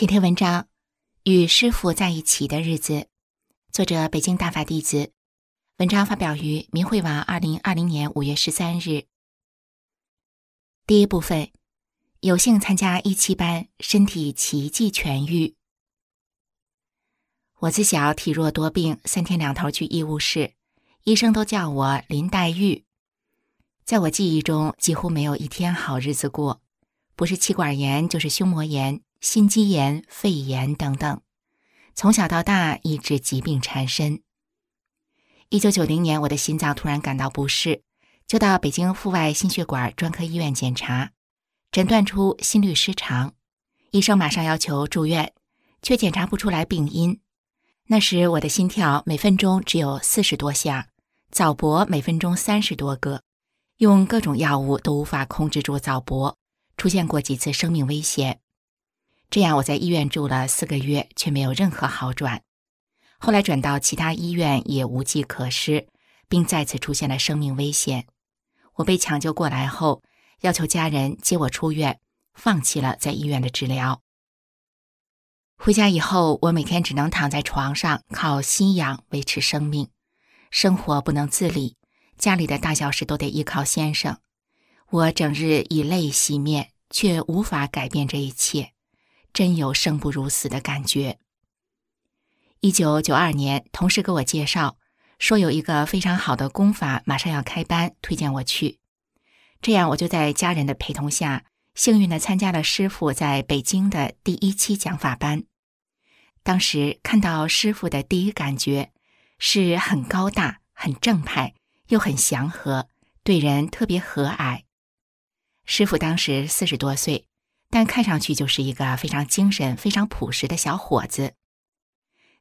今天文章《与师傅在一起的日子》，作者北京大法弟子。文章发表于明慧网，二零二零年五月十三日。第一部分，有幸参加一期班，身体奇迹痊愈。我自小体弱多病，三天两头去医务室，医生都叫我林黛玉。在我记忆中，几乎没有一天好日子过，不是气管炎，就是胸膜炎。心肌炎、肺炎等等，从小到大一直疾病缠身。一九九零年，我的心脏突然感到不适，就到北京阜外心血管专科医院检查，诊断出心律失常。医生马上要求住院，却检查不出来病因。那时我的心跳每分钟只有四十多下，早搏每分钟三十多个，用各种药物都无法控制住早搏，出现过几次生命危险。这样，我在医院住了四个月，却没有任何好转。后来转到其他医院也无计可施，并再次出现了生命危险。我被抢救过来后，要求家人接我出院，放弃了在医院的治疗。回家以后，我每天只能躺在床上靠吸氧维持生命，生活不能自理，家里的大小事都得依靠先生。我整日以泪洗面，却无法改变这一切。真有生不如死的感觉。一九九二年，同事给我介绍说有一个非常好的功法马上要开班，推荐我去。这样，我就在家人的陪同下，幸运的参加了师傅在北京的第一期讲法班。当时看到师傅的第一感觉是很高大、很正派，又很祥和，对人特别和蔼。师傅当时四十多岁。但看上去就是一个非常精神、非常朴实的小伙子。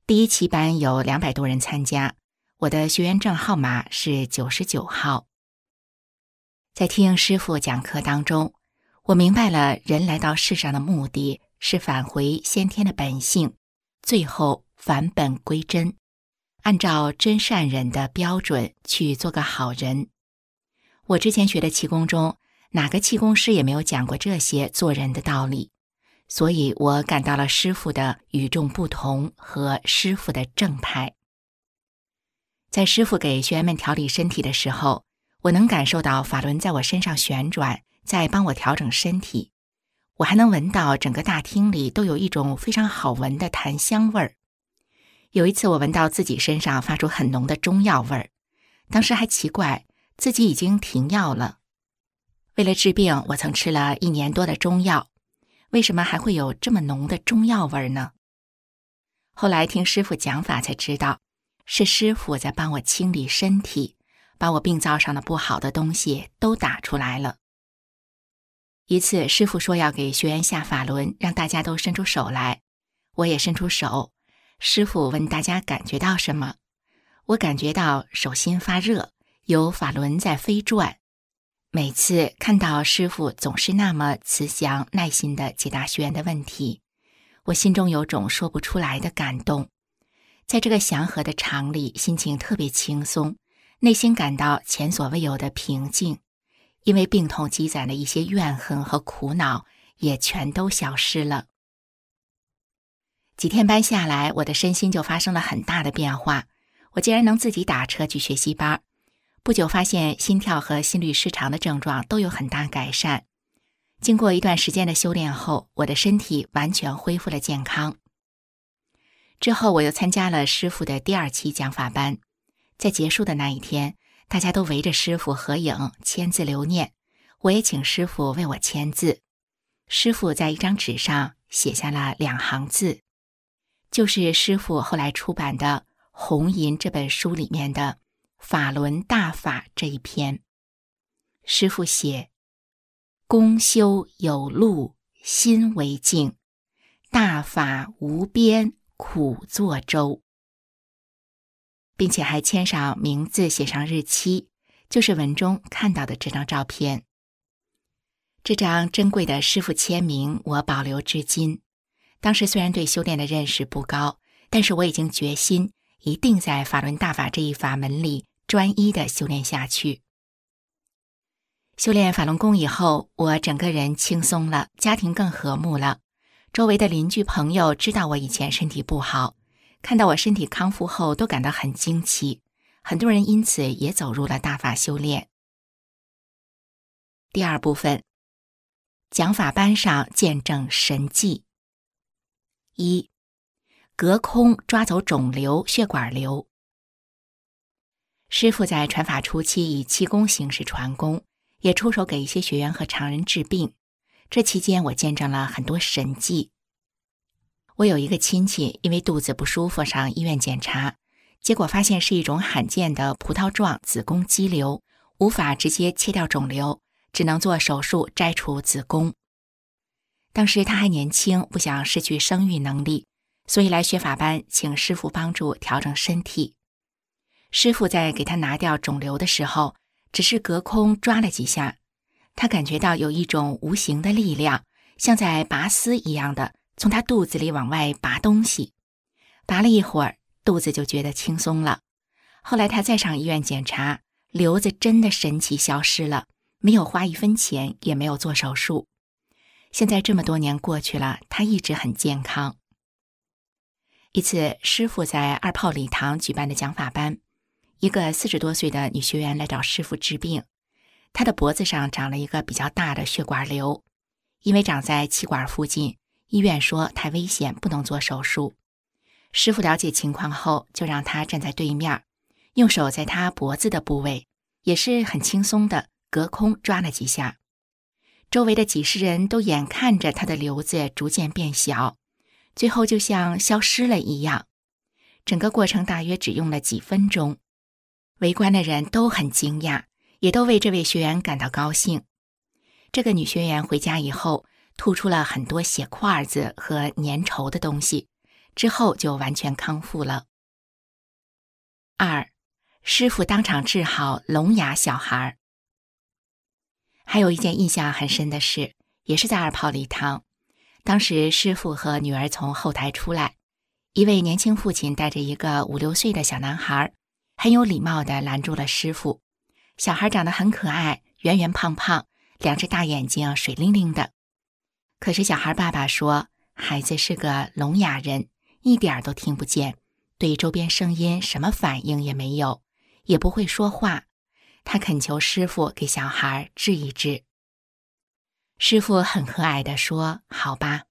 第一期班有两百多人参加，我的学员证号码是九十九号。在听师傅讲课当中，我明白了人来到世上的目的是返回先天的本性，最后返本归真，按照真善忍的标准去做个好人。我之前学的气功中。哪个气功师也没有讲过这些做人的道理，所以我感到了师傅的与众不同和师傅的正派。在师傅给学员们调理身体的时候，我能感受到法轮在我身上旋转，在帮我调整身体。我还能闻到整个大厅里都有一种非常好闻的檀香味儿。有一次，我闻到自己身上发出很浓的中药味儿，当时还奇怪自己已经停药了。为了治病，我曾吃了一年多的中药，为什么还会有这么浓的中药味呢？后来听师傅讲法才知道，是师傅在帮我清理身体，把我病灶上的不好的东西都打出来了。一次，师傅说要给学员下法轮，让大家都伸出手来，我也伸出手。师傅问大家感觉到什么？我感觉到手心发热，有法轮在飞转。每次看到师傅总是那么慈祥、耐心的解答学员的问题，我心中有种说不出来的感动。在这个祥和的场里，心情特别轻松，内心感到前所未有的平静，因为病痛积攒的一些怨恨和苦恼也全都消失了。几天班下来，我的身心就发生了很大的变化，我竟然能自己打车去学习班。不久，发现心跳和心律失常的症状都有很大改善。经过一段时间的修炼后，我的身体完全恢复了健康。之后，我又参加了师傅的第二期讲法班。在结束的那一天，大家都围着师傅合影、签字留念。我也请师傅为我签字。师傅在一张纸上写下了两行字，就是师傅后来出版的《红银》这本书里面的。法轮大法这一篇，师傅写：“功修有路，心为镜；大法无边，苦作舟。”并且还签上名字，写上日期，就是文中看到的这张照片。这张珍贵的师傅签名，我保留至今。当时虽然对修炼的认识不高，但是我已经决心，一定在法轮大法这一法门里专一的修炼下去。修炼法轮功以后，我整个人轻松了，家庭更和睦了。周围的邻居朋友知道我以前身体不好，看到我身体康复后，都感到很惊奇。很多人因此也走入了大法修炼。第二部分，讲法班上见证神迹。一，隔空抓走肿瘤、血管瘤。师傅在传法初期以气功形式传功，也出手给一些学员和常人治病。这期间，我见证了很多神迹。我有一个亲戚，因为肚子不舒服上医院检查，结果发现是一种罕见的葡萄状子宫肌瘤，无法直接切掉肿瘤，只能做手术摘除子宫。当时他还年轻，不想失去生育能力，所以来学法班，请师傅帮助调整身体。师傅在给他拿掉肿瘤的时候，只是隔空抓了几下，他感觉到有一种无形的力量，像在拔丝一样的从他肚子里往外拔东西。拔了一会儿，肚子就觉得轻松了。后来他再上医院检查，瘤子真的神奇消失了，没有花一分钱，也没有做手术。现在这么多年过去了，他一直很健康。一次，师傅在二炮礼堂举办的讲法班，一个四十多岁的女学员来找师傅治病。她的脖子上长了一个比较大的血管瘤，因为长在气管附近，医院说太危险，不能做手术。师傅了解情况后，就让她站在对面，用手在她脖子的部位，也是很轻松的隔空抓了几下。周围的几十人都眼看着他的瘤子逐渐变小，最后就像消失了一样。整个过程大约只用了几分钟，围观的人都很惊讶，也都为这位学员感到高兴。这个女学员回家以后吐出了很多血块子和粘稠的东西，之后就完全康复了。二，师傅当场治好聋哑小孩。还有一件印象很深的事，也是在二炮礼堂。当时师傅和女儿从后台出来，一位年轻父亲带着一个五六岁的小男孩，很有礼貌地拦住了师傅。小孩长得很可爱，圆圆胖胖，两只大眼睛水灵灵的。可是小孩爸爸说，孩子是个聋哑人，一点都听不见，对周边声音什么反应也没有，也不会说话。他恳求师傅给小孩治一治。师傅很和蔼地说：“好吧。”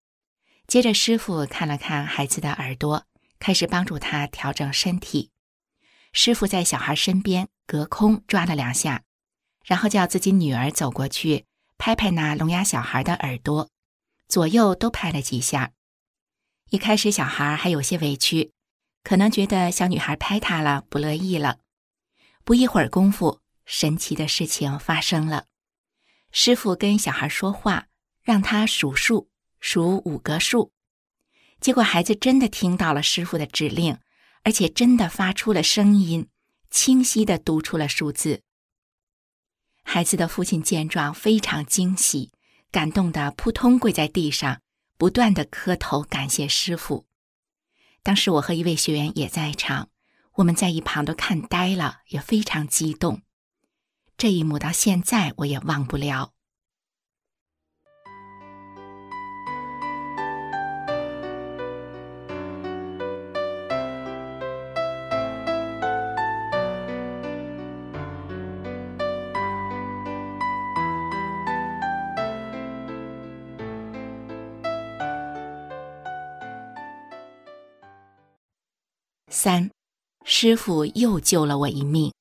接着，师傅看了看孩子的耳朵，开始帮助他调整身体。师傅在小孩身边隔空抓了两下，然后叫自己女儿走过去拍拍那聋哑小孩的耳朵，左右都拍了几下。一开始，小孩还有些委屈，可能觉得小女孩拍他了，不乐意了。不一会儿功夫。神奇的事情发生了，师傅跟小孩说话，让他数数，数五个数。结果孩子真的听到了师傅的指令，而且真的发出了声音，清晰的读出了数字。孩子的父亲见状非常惊喜，感动的扑通跪在地上，不断的磕头感谢师傅。当时我和一位学员也在场，我们在一旁都看呆了，也非常激动。这一幕到现在我也忘不了。三，师傅又救了我一命。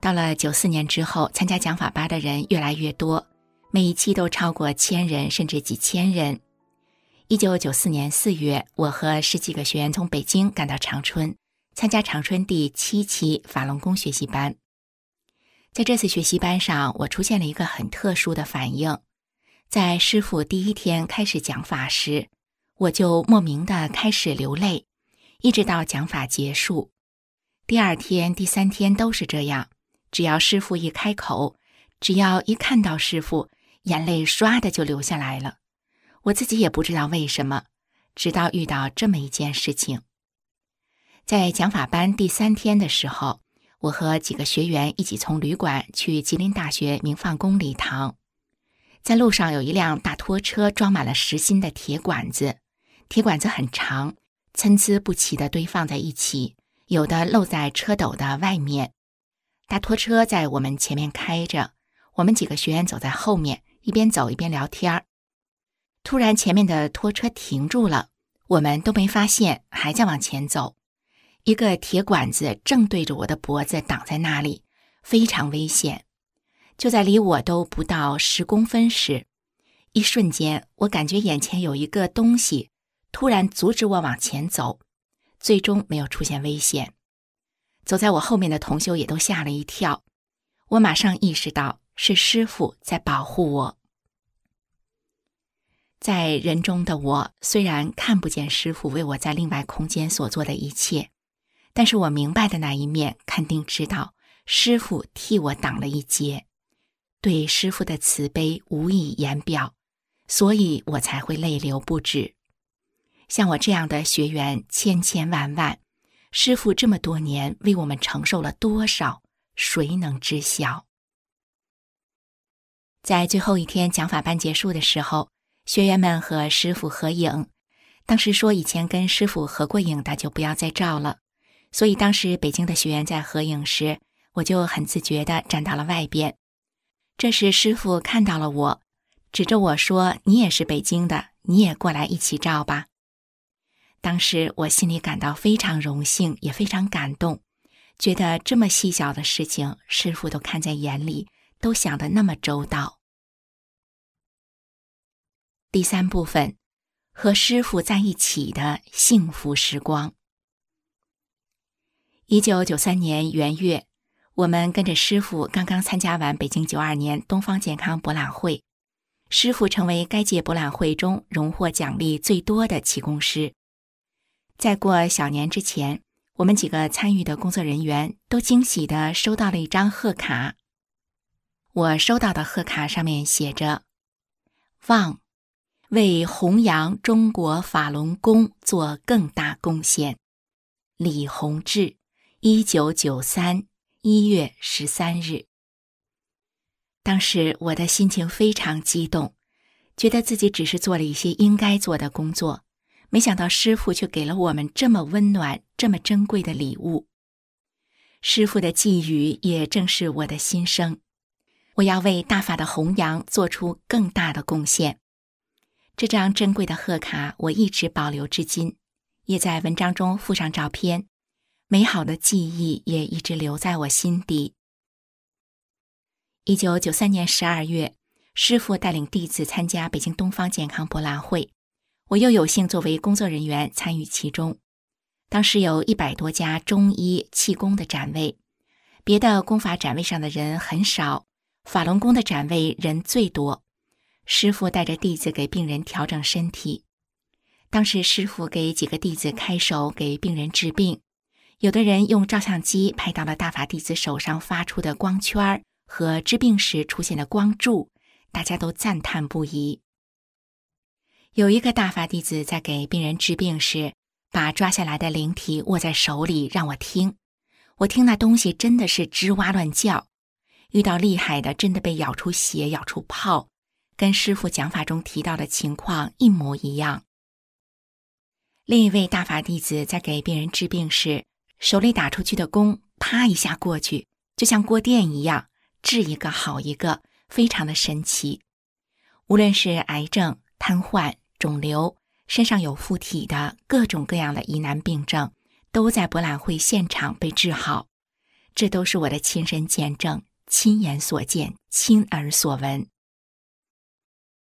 到了九四年之后，参加讲法班的人越来越多，每一期都超过千人，甚至几千人。一九九四年四月，我和十几个学员从北京赶到长春，参加长春第七期法轮功学习班。在这次学习班上，我出现了一个很特殊的反应。在师傅第一天开始讲法时，我就莫名的开始流泪，一直到讲法结束。第二天、第三天都是这样。只要师傅一开口，只要一看到师傅，眼泪唰的就流下来了。我自己也不知道为什么。直到遇到这么一件事情，在讲法班第三天的时候，我和几个学员一起从旅馆去吉林大学明放宫礼堂。在路上有一辆大拖车，装满了实心的铁管子，铁管子很长，参差不齐地堆放在一起，有的露在车斗的外面。大拖车在我们前面开着，我们几个学员走在后面，一边走一边聊天儿。突然，前面的拖车停住了，我们都没发现，还在往前走。一个铁管子正对着我的脖子挡在那里，非常危险。就在离我都不到十公分时，一瞬间，我感觉眼前有一个东西突然阻止我往前走，最终没有出现危险。走在我后面的同修也都吓了一跳。我马上意识到是师傅在保护我。在人中的我虽然看不见师傅为我在另外空间所做的一切，但是我明白的那一面肯定知道师傅替我挡了一劫，对师傅的慈悲无以言表，所以我才会泪流不止。像我这样的学员千千万万，师傅这么多年为我们承受了多少，谁能知晓？在最后一天讲法班结束的时候。学员们和师傅合影，当时说以前跟师傅合过影的就不要再照了，所以当时北京的学员在合影时，我就很自觉地站到了外边。这时师傅看到了我，指着我说：“你也是北京的，你也过来一起照吧。”当时我心里感到非常荣幸，也非常感动，觉得这么细小的事情，师傅都看在眼里，都想得那么周到。第三部分，和师傅在一起的幸福时光。一九九三年元月，我们跟着师傅刚刚参加完北京九二年东方健康博览会，师傅成为该届博览会中荣获奖励最多的气功师。在过小年之前，我们几个参与的工作人员都惊喜的收到了一张贺卡。我收到的贺卡上面写着：“望。”为弘扬中国法轮功做更大贡献，李洪志，一九九三一月十三日。当时我的心情非常激动，觉得自己只是做了一些应该做的工作，没想到师傅却给了我们这么温暖、这么珍贵的礼物。师傅的寄语也正是我的心声：我要为大法的弘扬做出更大的贡献。这张珍贵的贺卡，我一直保留至今，也在文章中附上照片。美好的记忆也一直留在我心底。一九九三年十二月，师傅带领弟子参加北京东方健康博览会，我又有幸作为工作人员参与其中。当时有一百多家中医气功的展位，别的功法展位上的人很少，法轮功的展位人最多。师傅带着弟子给病人调整身体。当时，师傅给几个弟子开手给病人治病，有的人用照相机拍到了大法弟子手上发出的光圈和治病时出现的光柱，大家都赞叹不已。有一个大法弟子在给病人治病时，把抓下来的灵体握在手里让我听，我听那东西真的是吱哇乱叫，遇到厉害的，真的被咬出血、咬出泡。跟师傅讲法中提到的情况一模一样。另一位大法弟子在给病人治病时，手里打出去的弓，啪一下过去，就像过电一样，治一个好一个，非常的神奇。无论是癌症、瘫痪、肿瘤，身上有附体的各种各样的疑难病症，都在博览会现场被治好。这都是我的亲身见证、亲眼所见、亲耳所闻。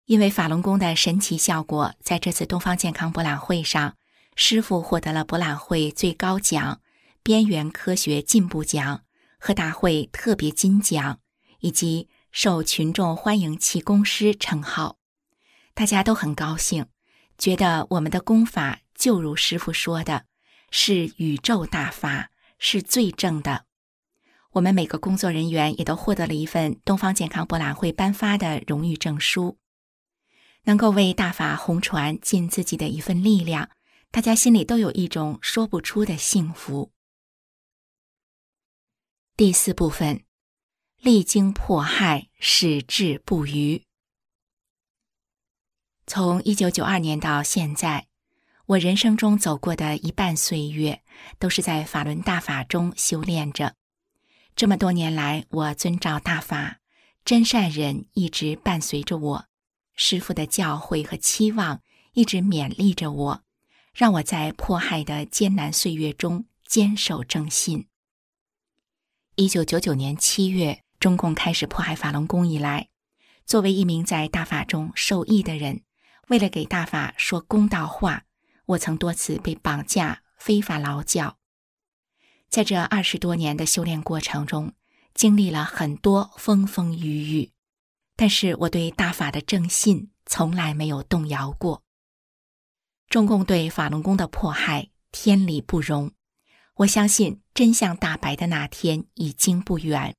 因为法轮功的神奇效果，在这次东方健康博览会上，师傅获得了博览会最高奖——边缘科学进步奖和大会特别金奖以及受群众欢迎气功师称号，大家都很高兴，觉得我们的功法就如师傅说的，是宇宙大法，是最正的。我们每个工作人员也都获得了一份东方健康博览会颁发的荣誉证书，能够为大法红传尽自己的一份力量，大家心里都有一种说不出的幸福。第四部分，历经迫害，矢志不渝。从一九九二年到现在，我人生中走过的一半岁月，都是在法轮大法中修炼着。这么多年来，我遵照大法，真善人一直伴随着我，师傅的教诲和期望一直勉励着我，让我在迫害的艰难岁月中坚守正信。一九九九年七月，中共开始迫害法轮功以来，作为一名在大法中受益的人，为了给大法说公道话，我曾多次被绑架、非法劳教。在这二十多年的修炼过程中，经历了很多风风雨雨，但是我对大法的正信从来没有动摇过。中共对法轮功的迫害，天理不容。我相信真相大白的那天已经不远。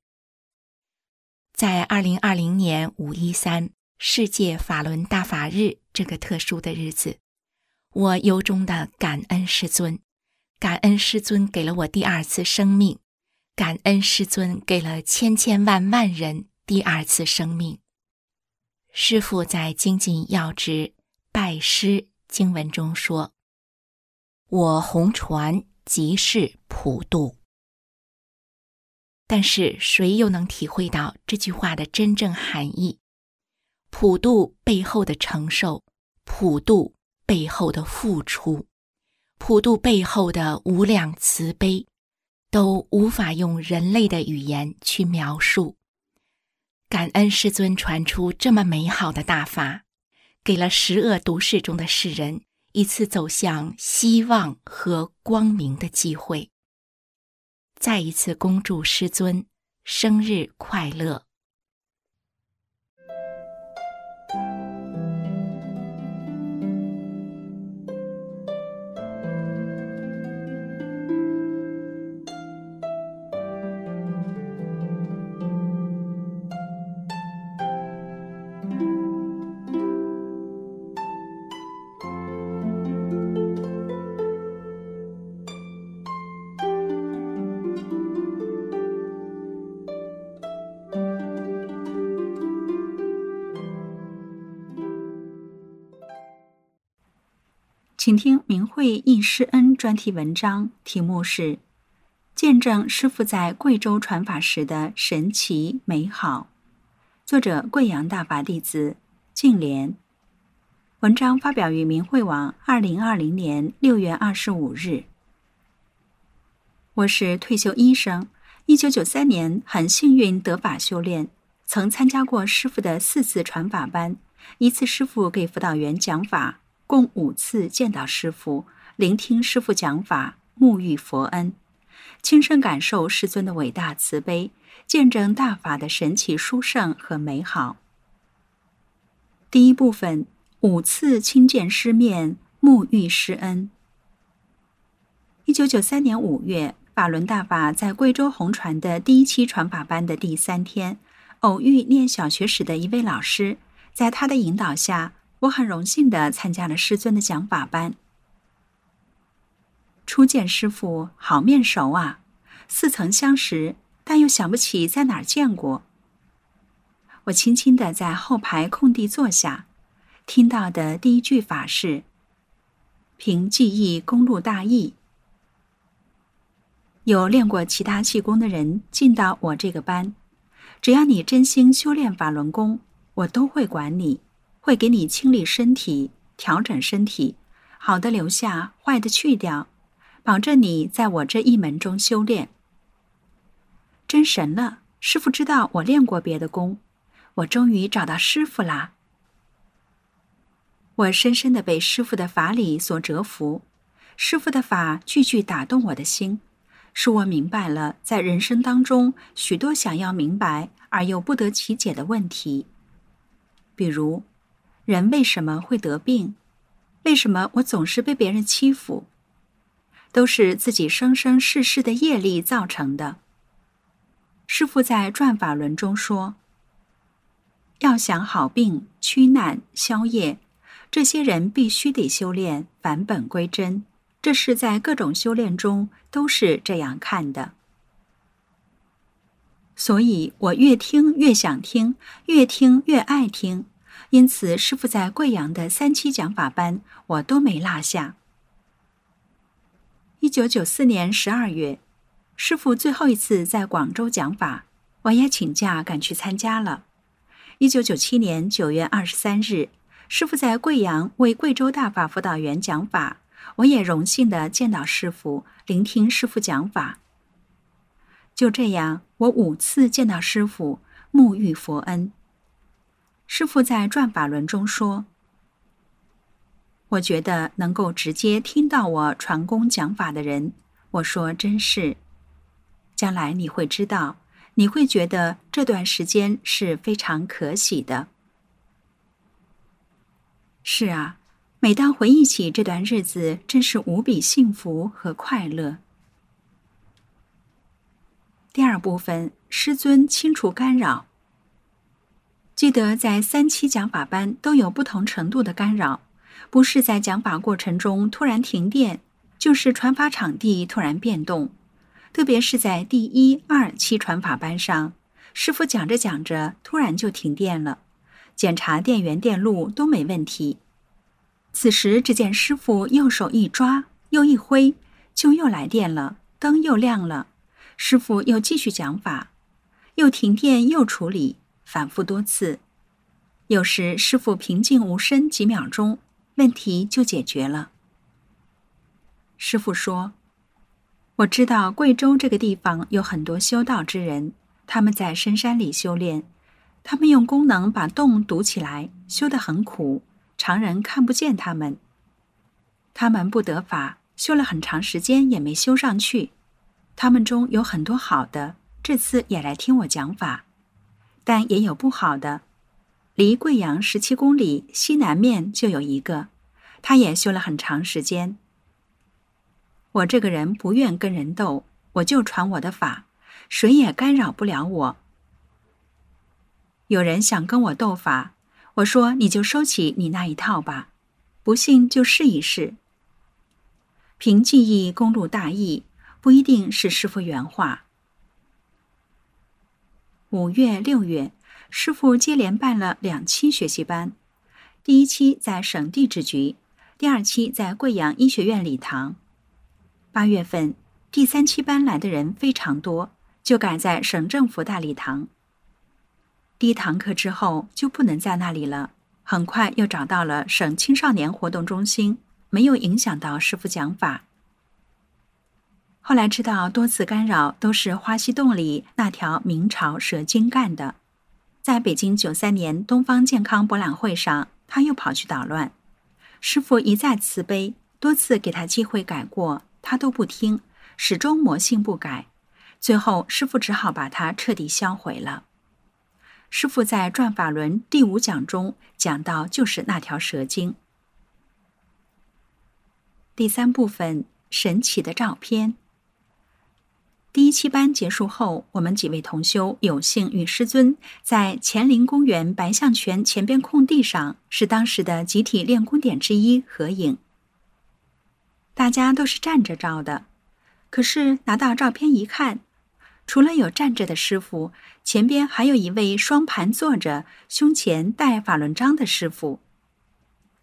在二零二零年五一三世界法轮大法日这个特殊的日子，我由衷的感恩师尊。感恩师尊给了我第二次生命，感恩师尊给了千千万万人第二次生命。师父在精进要旨拜师经文中说：“我红传即是普度。”但是谁又能体会到这句话的真正含义？普度背后的承受，普度背后的付出。普渡背后的无量慈悲，都无法用人类的语言去描述。感恩师尊传出这么美好的大法，给了十恶毒世中的世人一次走向希望和光明的机会。再一次恭祝师尊生日快乐！听明慧忆师恩专题文章，题目是《见证师父在贵州传法时的神奇美好》，作者贵阳大法弟子静莲。文章发表于明慧网，二零二零年六月二十五日。我是退休医生，一九九三年很幸运得法修炼，曾参加过师傅的四次传法班，一次师傅给辅导员讲法。共五次见到师傅，聆听师傅讲法，沐浴佛恩，亲身感受师尊的伟大慈悲，见证大法的神奇殊胜和美好。第一部分：五次亲见师面，沐浴师恩。一九九三年五月，法轮大法在贵州红传的第一期传法班的第三天，偶遇念小学时的一位老师，在他的引导下。我很荣幸的参加了师尊的讲法班。初见师傅，好面熟啊，似曾相识，但又想不起在哪儿见过。我轻轻的在后排空地坐下，听到的第一句法是：“凭记忆攻入大义。”有练过其他气功的人进到我这个班，只要你真心修炼法轮功，我都会管你。会给你清理身体，调整身体，好的留下，坏的去掉，保证你在我这一门中修炼。真神了！师傅知道我练过别的功，我终于找到师傅啦。我深深的被师傅的法理所折服，师傅的法句句打动我的心，使我明白了在人生当中许多想要明白而又不得其解的问题，比如，人为什么会得病？为什么我总是被别人欺负？都是自己生生世世的业力造成的。师父在《转法轮》中说：“要想好病、驱难、消业，这些人必须得修炼，返本归真。这是在各种修炼中都是这样看的。所以我越听越想听，越听越爱听。”因此，师傅在贵阳的三期讲法班，我都没落下。一九九四年十二月，师傅最后一次在广州讲法，我也请假赶去参加了。一九九七年九月二十三日，师傅在贵阳为贵州大法辅导员讲法，我也荣幸的见到师傅，聆听师傅讲法。就这样，我五次见到师傅，沐浴佛恩。师父在《转法轮》中说：“我觉得能够直接听到我传功讲法的人，我说真是。将来你会知道，你会觉得这段时间是非常可喜的。是啊，每当回忆起这段日子，真是无比幸福和快乐。”第二部分，师尊清除干扰。记得在三期讲法班都有不同程度的干扰，不是在讲法过程中突然停电，就是传法场地突然变动。特别是在第一、二期传法班上，师傅讲着讲着突然就停电了，检查电源电路都没问题。此时只见师傅右手一抓，又一挥，就又来电了，灯又亮了。师傅又继续讲法，又停电又处理。反复多次，有时师傅平静无声几秒钟，问题就解决了。师傅说：“我知道贵州这个地方有很多修道之人，他们在深山里修炼，他们用功能把洞堵起来，修得很苦，常人看不见他们。他们不得法，修了很长时间也没修上去。他们中有很多好的，这次也来听我讲法。”但也有不好的，离贵阳十七公里西南面就有一个，他也修了很长时间。我这个人不愿跟人斗，我就传我的法，谁也干扰不了我。有人想跟我斗法，我说你就收起你那一套吧，不信就试一试。凭记忆公路大义，不一定是师傅原话。五月、六月，师傅接连办了两期学习班。第一期在省地质局，第二期在贵阳医学院礼堂。八月份，第三期班来的人非常多，就改在省政府大礼堂。第一堂课之后就不能在那里了，很快又找到了省青少年活动中心，没有影响到师傅讲法。后来知道多次干扰都是花溪洞里那条明朝蛇精干的，在北京九三年东方健康博览会上，他又跑去捣乱。师傅一再慈悲，多次给他机会改过，他都不听，始终魔性不改。最后，师傅只好把他彻底销毁了。师傅在《转法轮》第五讲中讲到，就是那条蛇精。第三部分神奇的照片。第一期班结束后，我们几位同修有幸与师尊在乾陵公园白象泉前边空地上，是当时的集体练功点之一合影。大家都是站着照的，可是拿到照片一看，除了有站着的师傅，前边还有一位双盘坐着、胸前戴法轮章的师傅。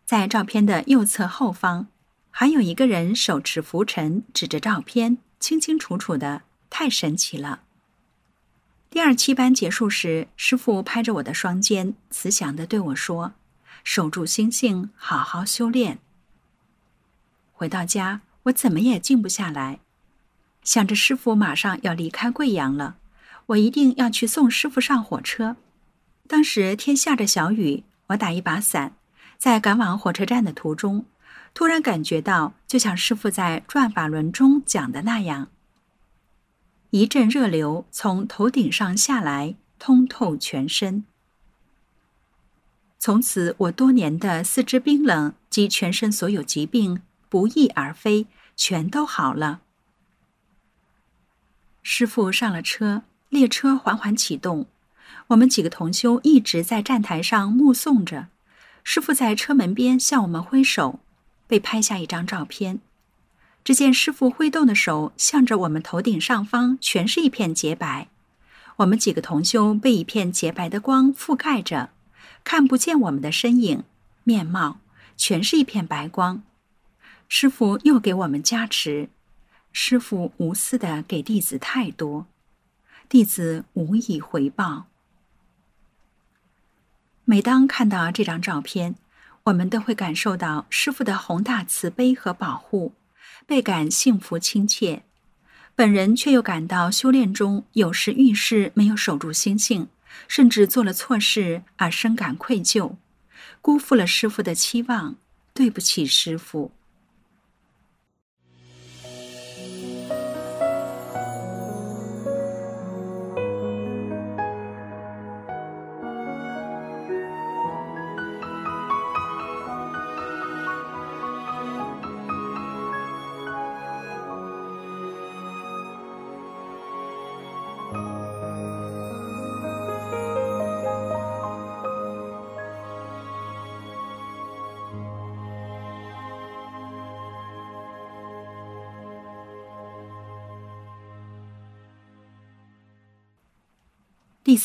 在照片的右侧后方，还有一个人手持拂尘，指着照片，清清楚楚的。太神奇了！第二期班结束时，师傅拍着我的双肩，慈祥的对我说：“守住心性，好好修炼。”回到家，我怎么也静不下来，想着师傅马上要离开贵阳了，我一定要去送师傅上火车。当时天下着小雨，我打一把伞，在赶往火车站的途中，突然感觉到，就像师傅在《转法轮》中讲的那样。一阵热流从头顶上下来，通透全身。从此，我多年的四肢冰冷及全身所有疾病不翼而飞，全都好了。师傅上了车，列车缓缓启动，我们几个同修一直在站台上目送着。师傅在车门边向我们挥手，被拍下一张照片。只见师傅挥动的手向着我们头顶上方，全是一片洁白。我们几个同修被一片洁白的光覆盖着。看不见我们的身影、面貌，全是一片白光。师傅又给我们加持，师傅无私的给弟子太多，弟子无以回报。每当看到这张照片，我们都会感受到师傅的宏大慈悲和保护，倍感幸福亲切。本人却又感到修炼中有时遇事没有守住心性。甚至做了错事而深感愧疚，辜负了师傅的期望，对不起师傅。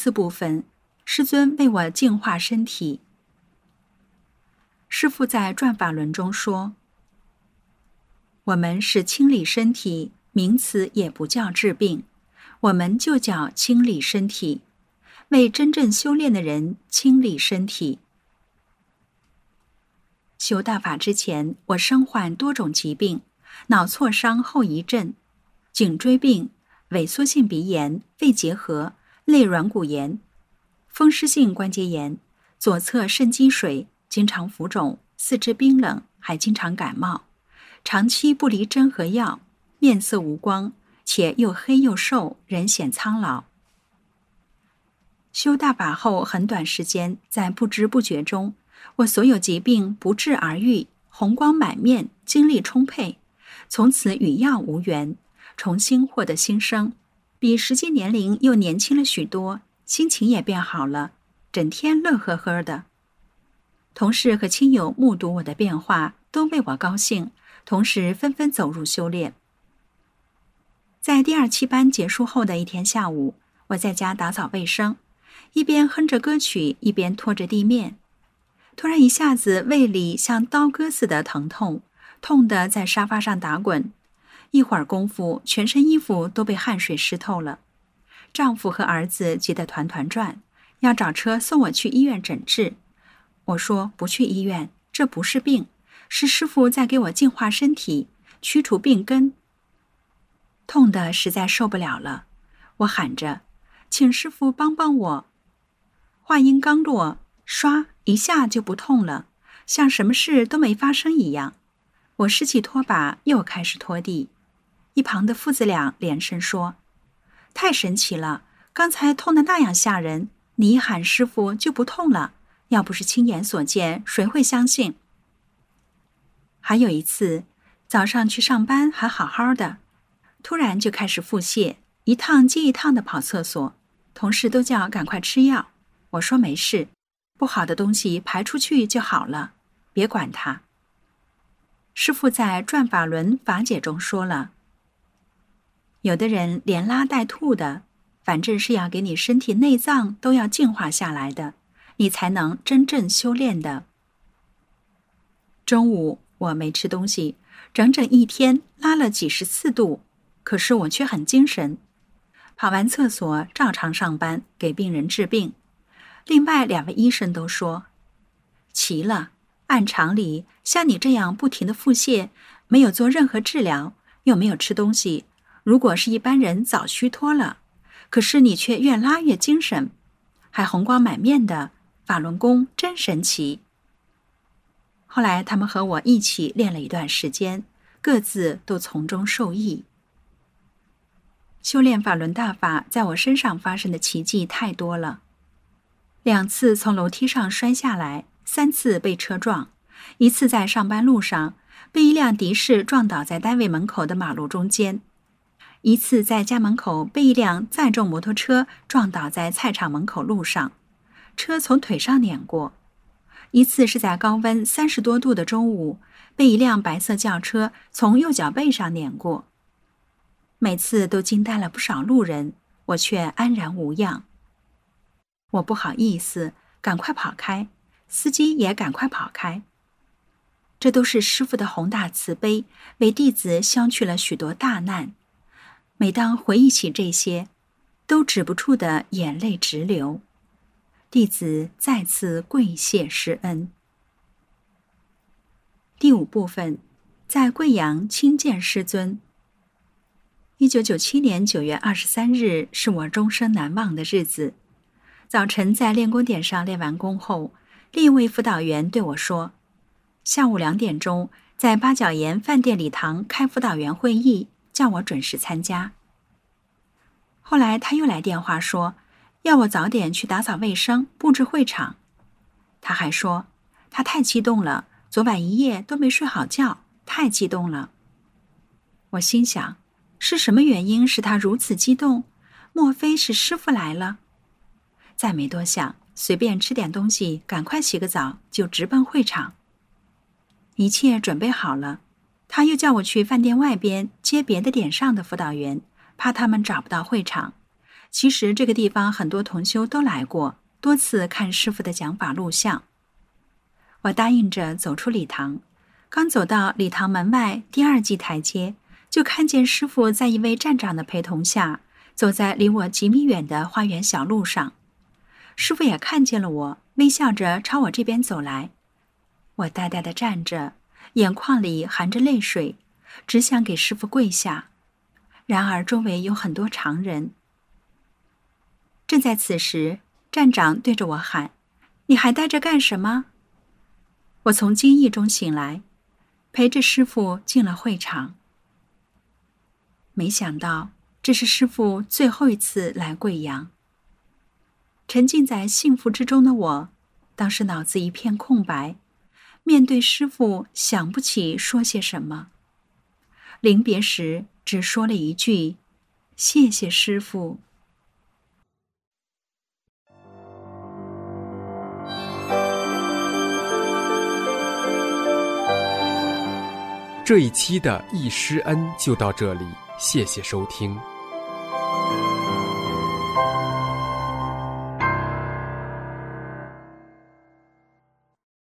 四部分，师尊为我净化身体。师父在转法轮中说：“我们是清理身体，名词也不叫治病，我们就叫清理身体，为真正修炼的人清理身体。修大法之前，我身患多种疾病，脑挫伤后遗症、颈椎病、萎缩性鼻炎、肺结核。”类软骨炎、风湿性关节炎、左侧肾积水，经常浮肿，四肢冰冷，还经常感冒，长期不离针和药，面色无光，且又黑又瘦，人显苍老。修大法后很短时间，在不知不觉中，我所有疾病不治而愈，红光满面，精力充沛，从此与药无缘，重新获得新生。比实际年龄又年轻了许多，心情也变好了，整天乐呵呵的。同事和亲友目睹我的变化，都为我高兴，同时纷纷走入修炼。在第二期班结束后的一天下午，我在家打扫卫生，一边哼着歌曲，一边拖着地面，突然一下子胃里像刀割似的疼痛，痛得在沙发上打滚。一会儿功夫，全身衣服都被汗水湿透了。丈夫和儿子急得团团转，要找车送我去医院诊治。我说不去医院，这不是病，是师傅在给我净化身体，驱除病根。痛得实在受不了了，我喊着：“请师傅帮帮我！”话音刚落，唰一下就不痛了，像什么事都没发生一样。我拾起拖把，又开始拖地。一旁的父子俩连声说：“太神奇了！刚才痛得那样吓人，你一喊师傅就不痛了。要不是亲眼所见，谁会相信？”还有一次，早上去上班还好好的，突然就开始腹泻，一趟接一趟的跑厕所，同事都叫赶快吃药。我说没事，不好的东西排出去就好了，别管它。师傅在《转法轮法解》中说了。有的人连拉带吐的，反正是要给你身体内脏都要净化下来的，你才能真正修炼的。中午我没吃东西，整整一天拉了几十次肚，可是我却很精神，跑完厕所照常上班给病人治病。另外两位医生都说，奇了，按常理像你这样不停的腹泻，没有做任何治疗，又没有吃东西。如果是一般人，早虚脱了，可是你却越拉越精神，还红光满面的，法轮功真神奇。后来他们和我一起练了一段时间，各自都从中受益。修炼法轮大法在我身上发生的奇迹太多了。两次从楼梯上摔下来，三次被车撞，一次在上班路上被一辆的士撞倒在单位门口的马路中间，一次在家门口被一辆载重摩托车撞倒在菜场门口路上，车从腿上碾过；一次是在高温三十多度的中午被一辆白色轿车从右脚背上碾过。每次都惊呆了不少路人，我却安然无恙。我不好意思，赶快跑开，司机也赶快跑开。这都是师傅的宏大慈悲，为弟子消去了许多大难。每当回忆起这些，都止不住的眼泪直流。弟子再次跪谢师恩。第五部分，在贵阳亲见师尊。一九九七年九月二十三日是我终生难忘的日子。早晨在练功点上练完功后，另一位辅导员对我说：“下午两点钟在八角岩饭店礼堂开辅导员会议，叫我准时参加。”后来他又来电话说，要我早点去打扫卫生、布置会场。他还说他太激动了，昨晚一夜都没睡好觉，太激动了。我心想，是什么原因使他如此激动？莫非是师傅来了？再没多想，随便吃点东西，赶快洗个澡，就直奔会场。一切准备好了，他又叫我去饭店外边接别的点上的辅导员，怕他们找不到会场。其实这个地方很多同修都来过，多次看师傅的讲法录像。我答应着走出礼堂，刚走到礼堂门外第二级台阶，就看见师傅在一位站长的陪同下，走在离我几米远的花园小路上。师傅也看见了我，微笑着朝我这边走来。我呆呆地站着，眼眶里含着泪水，只想给师傅跪下。然而周围有很多常人。正在此时，站长对着我喊：“你还呆着干什么？”我从惊异中醒来，陪着师傅进了会场。没想到这是师傅最后一次来贵阳。沉浸在幸福之中的我，当时脑子一片空白，面对师傅想不起说些什么。临别时只说了一句：“谢谢师傅。”这一期的一师恩就到这里，谢谢收听。